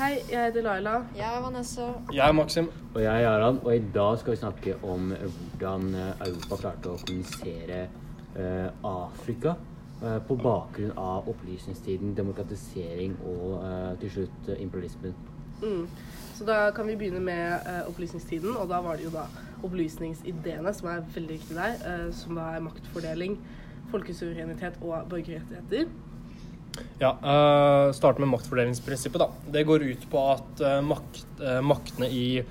Hei, jeg heter Laila. Jeg er Vanessa. Jeg er Maxim. Og jeg er Aran, og i dag skal vi snakke om hvordan eh, Europa klarte å kommunisere uh, Afrika eh, på bakgrunn av opplysningstiden, demokratisering og uh, til slutt imperialismen. Mm. Så da kan vi begynne med opplysningstiden, og da var det jo da opplysningsideene, som er veldig viktig der, eh, som da er maktfordeling, folkesuverenitet og borgerrettigheter. Ja, uh, Starte med maktfordelingsprinsippet. da. Det går ut på at uh, makt, uh, maktene i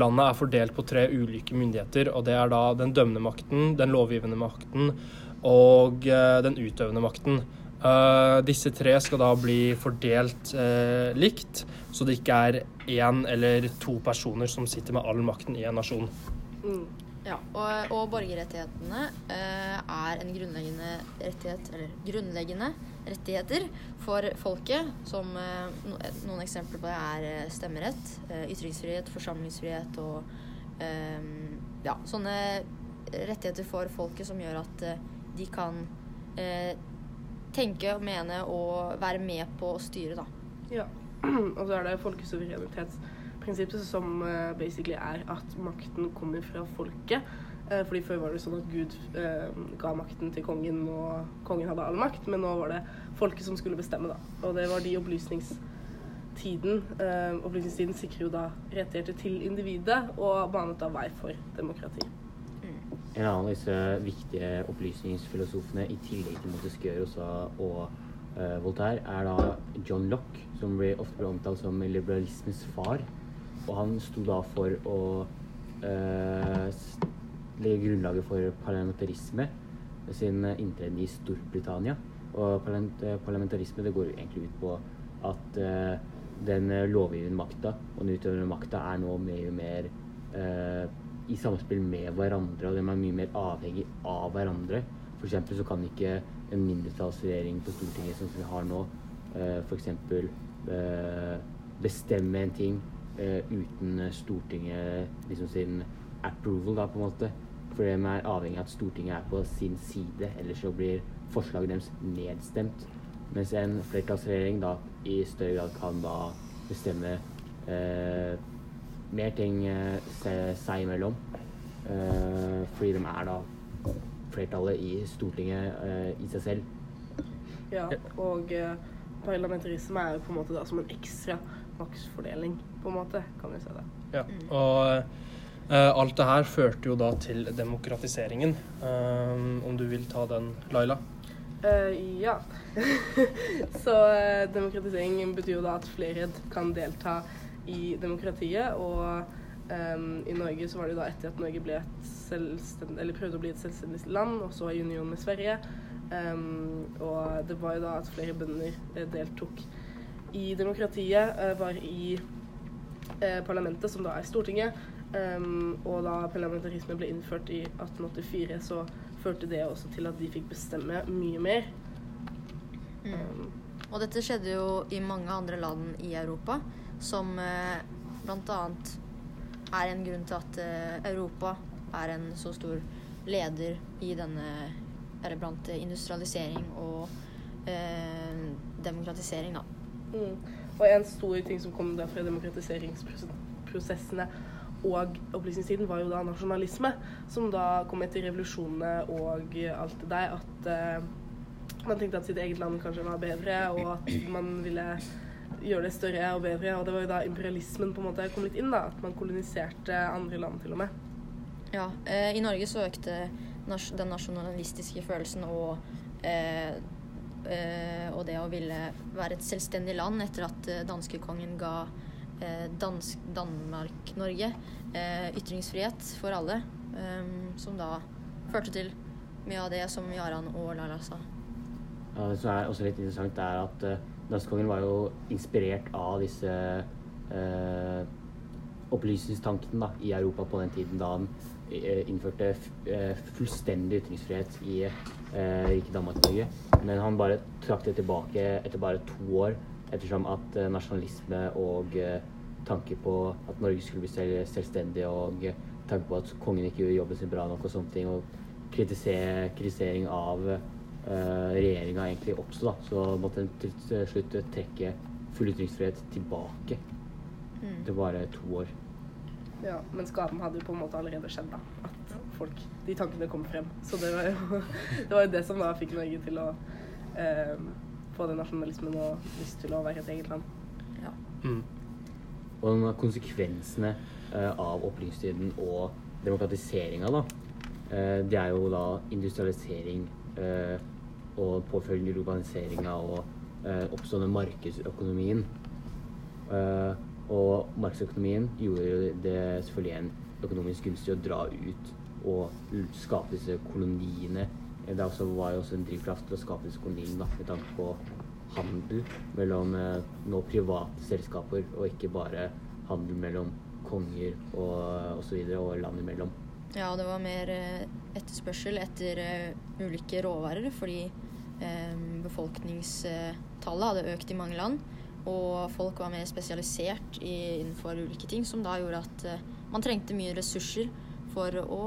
landet er fordelt på tre ulike myndigheter. og Det er da den dømmende makten, den lovgivende makten og den utøvende makten. disse tre skal da bli fordelt likt, så det ikke er én eller to personer som sitter med all makten i en nasjon. Mm. Ja, og, og borgerrettighetene er en grunnleggende rettighet, eller grunnleggende rettigheter for folket. Som eh, noen eksempler på det er eh, stemmerett, eh, ytringsfrihet, forsamlingsfrihet og ja, sånne rettigheter for folket som gjør at de kan tenke, mene og være med på å styre, da. Ja. Og så er det folkesuverenitetsprinsippet, som basically er at makten kommer fra folket. Eh, fordi Før var det sånn at Gud eh, ga makten til kongen, og kongen hadde all makt. Men nå var det folket som skulle bestemme, da. Og det var de opplysningstiden. Eh, opplysningstiden sikrer jo da rettigheter til individet, og banet da vei for demokrati. En annen av disse viktige opplysningsfilosofene, i tillegg til Montesquieu og eh, Voltaire, er da John Locke, som ble, ofte ble omtalt som liberalismens far. Og han sto da for å uh, legge grunnlaget for parlamentarisme sin inntreden i Storbritannia. Og parlamentarisme det går egentlig ut på at uh, den lovgivende makta og den utøvende makta er nå mye mer i samspill med hverandre, og de er mye mer avhengig av hverandre. F.eks. så kan ikke en mindretallsregjering på Stortinget som vi har nå, uh, f.eks. Bestemme en ting uten Stortinget liksom sin approval, da, på en måte. For de er avhengig av at Stortinget er på sin side, ellers så blir forslaget deres nedstemt. Mens en flertallsregjering da i større grad kan da bestemme eh, mer ting eh, seg imellom. Eh, fordi de er da flertallet i Stortinget eh, i seg selv. Ja, og eh, parlamentarisme er jo på en måte da som en ekstra maksfordeling, på en måte, kan vi se det. Ja, og Uh, alt det her førte jo da til demokratiseringen. Uh, om du vil ta den, Laila? Uh, ja. så demokratisering betyr jo da at flere kan delta i demokratiet. Og um, i Norge så var det jo da etter at Norge ble et eller prøvde å bli et selvstendig land, og så i union med Sverige. Um, og det var jo da at flere bønder deltok i demokratiet, var i parlamentet, som da er Stortinget. Um, og da parlamentarisme ble innført i 1884, så førte det også til at de fikk bestemme mye mer. Mm. Um, og dette skjedde jo i mange andre land i Europa, som eh, bl.a. er en grunn til at eh, Europa er en så stor leder i denne Eller blant industrialisering og eh, demokratisering, da. Mm. Og en stor ting som kom fra demokratiseringsprosessene og opplysningstiden var jo da nasjonalisme, som da kom etter revolusjonene og alt det der. At uh, man tenkte at sitt eget land kanskje var bedre, og at man ville gjøre det større og bedre. Og det var jo da imperialismen på en måte kom litt inn, da. At man koloniserte andre land til og med. Ja. Eh, I Norge så økte nas den nasjonalistiske følelsen og eh, og det å ville være et selvstendig land etter at eh, danskekongen ga dansk, Danmark-Norge eh, ytringsfrihet for alle, ehm, som da førte til mye av det som Jaran og Lala sa. Ja, det som er også litt interessant, er at uh, danskekongen var jo inspirert av disse uh, opplysningstankene i Europa på den tiden da han innførte fullstendig ytringsfrihet i riket Danmark-Norge. Men han bare trakk det tilbake etter bare to år Ettersom at eh, nasjonalisme og eh, tanke på at Norge skulle bli selv, selvstendig, og eh, tanke på at kongen ikke gjorde jobben sin bra nok og sånne ting, og kritisering av uh, regjeringa egentlig oppstod, da. Så måtte en til slutt trekke full ytringsfrihet tilbake Mm. til bare to år. Ja, men skaden hadde jo på en måte allerede skjedd, da. At folk De tankene kom frem. Så det var jo det, var jo det som da fikk Norge til å eh, få den nasjonalismen og lyst til å være et eget land. Ja. Mm. Og konsekvensene eh, av opplysningstiden og demokratiseringa, da, eh, det er jo da industrialisering eh, og påfølgende urbaniseringa og eh, oppstående markedsøkonomien. Eh, og markedsøkonomien gjorde det selvfølgelig en økonomisk gunstig å dra ut og skape disse koloniene. Eh, Det var jo også en drivkraft til å skape disse koloniene med tanke på handel mellom eh, nå private selskaper, og ikke bare handel mellom konger og osv. Og, og land imellom. Ja, det var mer eh, etterspørsel etter ulike råvarer, fordi befolkningstallet hadde økt i mange land. Og folk var mer spesialisert i, innenfor ulike ting, som da gjorde at eh, man trengte mye ressurser for å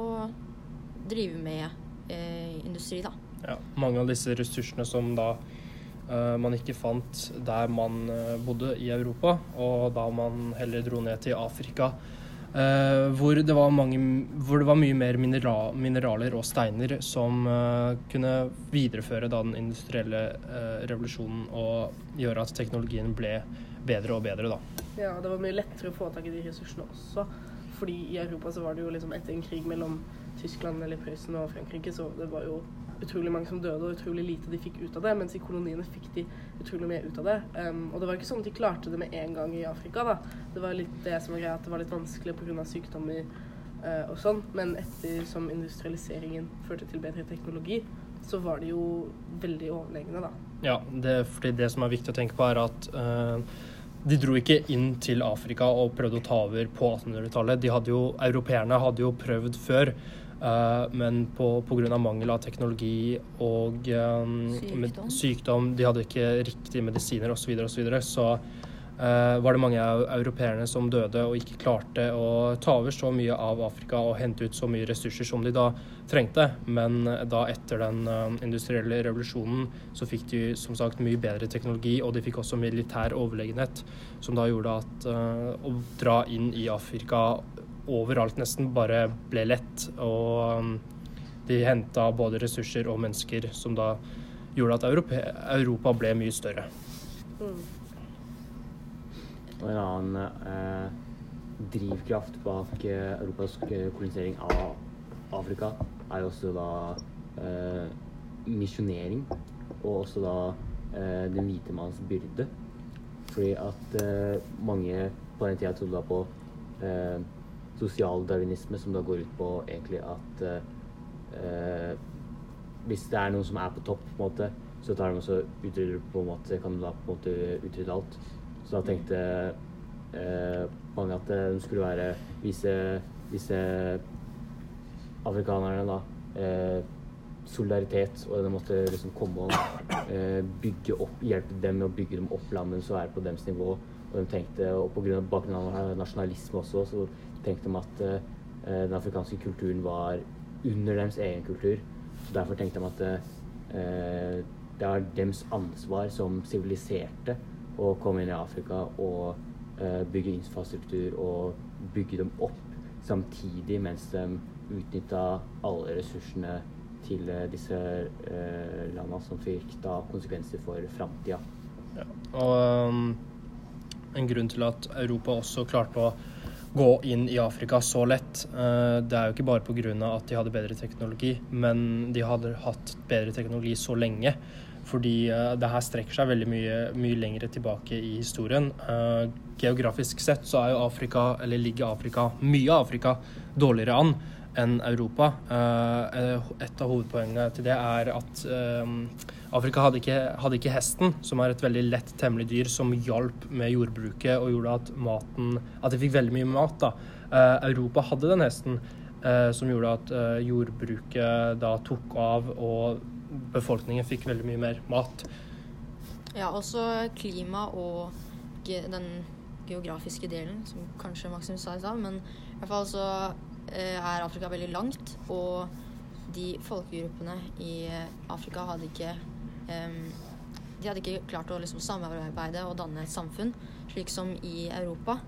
drive med eh, industri, da. Ja, mange av disse ressursene som da eh, man ikke fant der man eh, bodde i Europa, og da man heller dro ned til Afrika, eh, hvor, det mange, hvor det var mye mer minera, mineraler og steiner som uh, kunne videreføre da den industrielle uh, revolusjonen og gjøre at teknologien ble bedre og bedre. da. Ja, det var mye lettere å få tak i de ressursene også. Fordi i Europa så var det jo liksom etter en krig mellom Tyskland eller Prøysen og Frankrike, så det var jo utrolig mange som døde, og utrolig lite de fikk ut av det. Mens i koloniene fikk de utrolig mye ut av det. Um, og det var ikke sånn at de klarte det med en gang i Afrika, da. Det var litt det som var greia, at det var litt vanskelig pga. sykdommer uh, og sånn. Men ettersom industrialiseringen førte til bedre teknologi, så var de jo veldig overlegne, da. Ja, det, fordi det som er viktig å tenke på, er at uh de dro ikke inn til Afrika og prøvde å ta over på 1800-tallet. De hadde jo, Europeerne hadde jo prøvd før, men på pga. mangel av teknologi og eh, med, Sykdom. sykdom De hadde ikke riktige medisiner osv., så, videre, og så videre, så Uh, var det mange av europeerne som døde og ikke klarte å ta over så mye av Afrika og hente ut så mye ressurser som de da trengte. Men eh, da etter den uh, industrielle revolusjonen så fikk de som sagt mye bedre teknologi, og de fikk også militær overlegenhet, som da gjorde at uh, å dra inn i Afrika overalt nesten bare ble lett. Og um, de henta både ressurser og mennesker, som da gjorde at Europa ble mye større. Mm. Og en annen eh, drivkraft bak eh, Europas eh, kolonisering av Afrika er jo også da eh, misjonering, og også da eh, den hvite manns byrde. Fordi at eh, mange på den tida trodde da på eh, sosialdarwinisme, som da går ut på egentlig at eh, eh, hvis det er noen som er på topp, på en måte, så tar de også utrydder på en måte, kan de da på en måte utrydde alt. Så da tenkte eh, mange at de skulle være vise, vise afrikanerne da eh, solidaritet, og de måtte liksom komme og eh, bygge opp, hjelpe dem med å bygge dem opp landet så er på deres nivå. Og de tenkte, og på grunn av bakgrunn av nasjonalisme også, så tenkte de at uh, den afrikanske kulturen var under deres egen kultur. Så derfor tenkte de at uh, det er deres ansvar som siviliserte å komme inn i Afrika og uh, bygge infrastruktur og bygge dem opp samtidig mens de utnytta alle ressursene til disse landene som fikk da konsekvenser for framtida. Ja. Og um, en grunn til at Europa også klarte å gå inn i Afrika så lett, eh, det er jo ikke bare pga. at de hadde bedre teknologi, men de hadde hatt bedre teknologi så lenge. Fordi eh, det her strekker seg veldig mye, mye lengre tilbake i historien. Eh, geografisk sett så er jo Afrika, eller ligger Afrika, mye av Afrika, dårligere an enn Europa. Eh, et av hovedpoengene til det er at eh, Afrika hadde ikke, hadde ikke hesten, som er et veldig lett temmelig dyr, som hjalp med jordbruket og gjorde at maten At de fikk veldig mye mat. da. Eh, Europa hadde den hesten, eh, som gjorde at eh, jordbruket da tok av, og befolkningen fikk veldig mye mer mat. Ja, også klima og den geografiske delen, som kanskje Maxim sa i stad. Men i hvert fall så eh, er Afrika veldig langt, og de folkegruppene i eh, Afrika hadde ikke de hadde ikke klart å liksom samarbeide og danne et samfunn, slik som i Europa.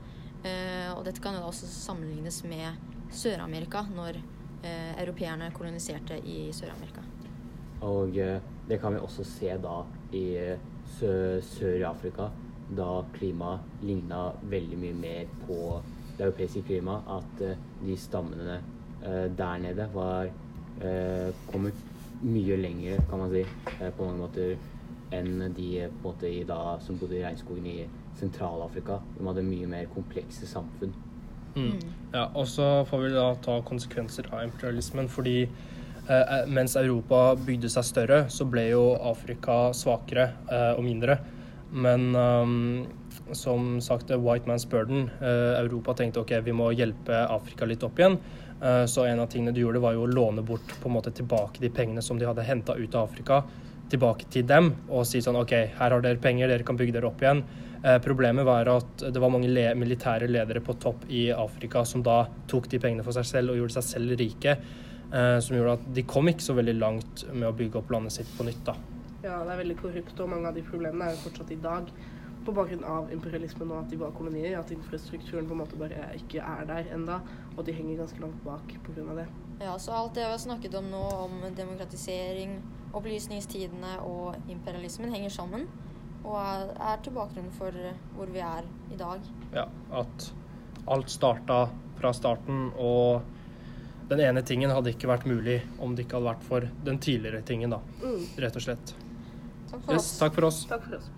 Eh, og dette kan jo også sammenlignes med Sør-Amerika, når eh, europeerne koloniserte i Sør-Amerika. Og eh, det kan vi også se da i eh, Sø- Sør-Afrika, da klimaet ligna veldig mye mer på det europeiske klimaet. At eh, de stammene eh, der nede var eh, kommet mye lenger, kan man si, eh, på mange måter enn de eh, på en måte i da, som bodde i regnskogen i Sentral-Afrika. De hadde mye mer komplekse samfunn. Mm. Ja, og så får vi da ta konsekvenser av imperialismen, fordi eh, mens Europa bygde seg større, så ble jo Afrika svakere eh, og mindre. Men ehm, som sagt, the white man's burden. Eh, Europa tenkte ok, vi må hjelpe Afrika litt opp igjen. Eh, så en av tingene du gjorde, var jo å låne bort på en måte tilbake de pengene som de hadde henta ut av Afrika, tilbake til dem og si sånn OK, her har dere penger, dere kan bygge dere opp igjen. Eh, problemet var at det var mange le militære ledere på topp i Afrika som da tok de pengene for seg selv og gjorde seg selv rike. Eh, som gjorde at de kom ikke så veldig langt med å bygge opp landet sitt på nytt. da. Ja, det er veldig korrupt, og mange av de problemene er jo fortsatt i dag. På bakgrunn av imperialismen og at de var kolonier, at infrastrukturen på en måte bare ikke er der enda, og de henger ganske langt bak pga. det. Ja, så alt det vi har snakket om nå, om demokratisering, opplysningstidene og imperialismen, henger sammen. Og er, til bakgrunnen for hvor vi er i dag. Ja, At alt starta fra starten, og den ene tingen hadde ikke vært mulig om det ikke hadde vært for den tidligere tingen, da. Mm. Rett og slett. Takk for Yes, takk for oss. Takk for oss.